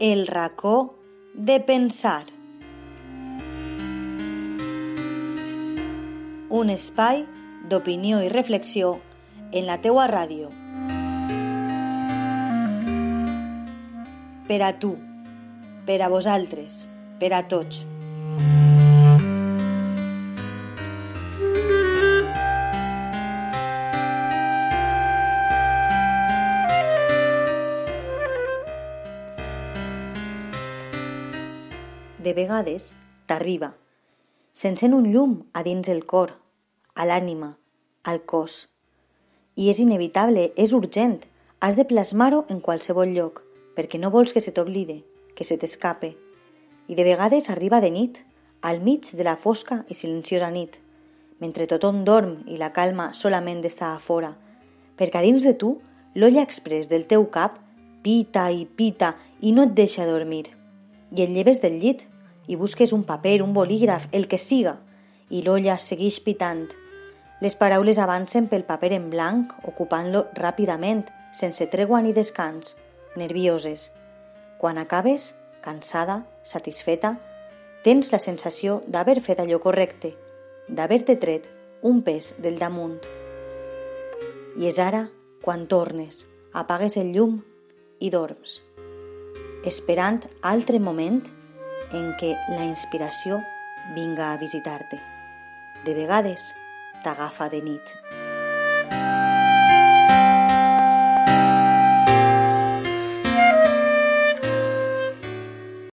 El racó de pensar. Un espai d'opinió i reflexió en la teua ràdio. Per a tu, per a vosaltres, per a tots. De vegades t'arriba, s'encén un llum a dins el cor, a l'ànima, al cos. I és inevitable, és urgent, has de plasmar-ho en qualsevol lloc, perquè no vols que se t'oblide, que se t'escape. I de vegades arriba de nit, al mig de la fosca i silenciosa nit, mentre tothom dorm i la calma solament està a fora, perquè a dins de tu l'olla express del teu cap pita i pita i no et deixa dormir. I et lleves del llit i busques un paper, un bolígraf, el que siga, i l'olla segueix pitant. Les paraules avancen pel paper en blanc, ocupant-lo ràpidament, sense tregua ni descans, nervioses. Quan acabes, cansada, satisfeta, tens la sensació d'haver fet allò correcte, d'haver-te tret un pes del damunt. I és ara quan tornes, apagues el llum i dorms, esperant altre moment en què la inspiració vinga a visitar-te. De vegades t'agafa de nit.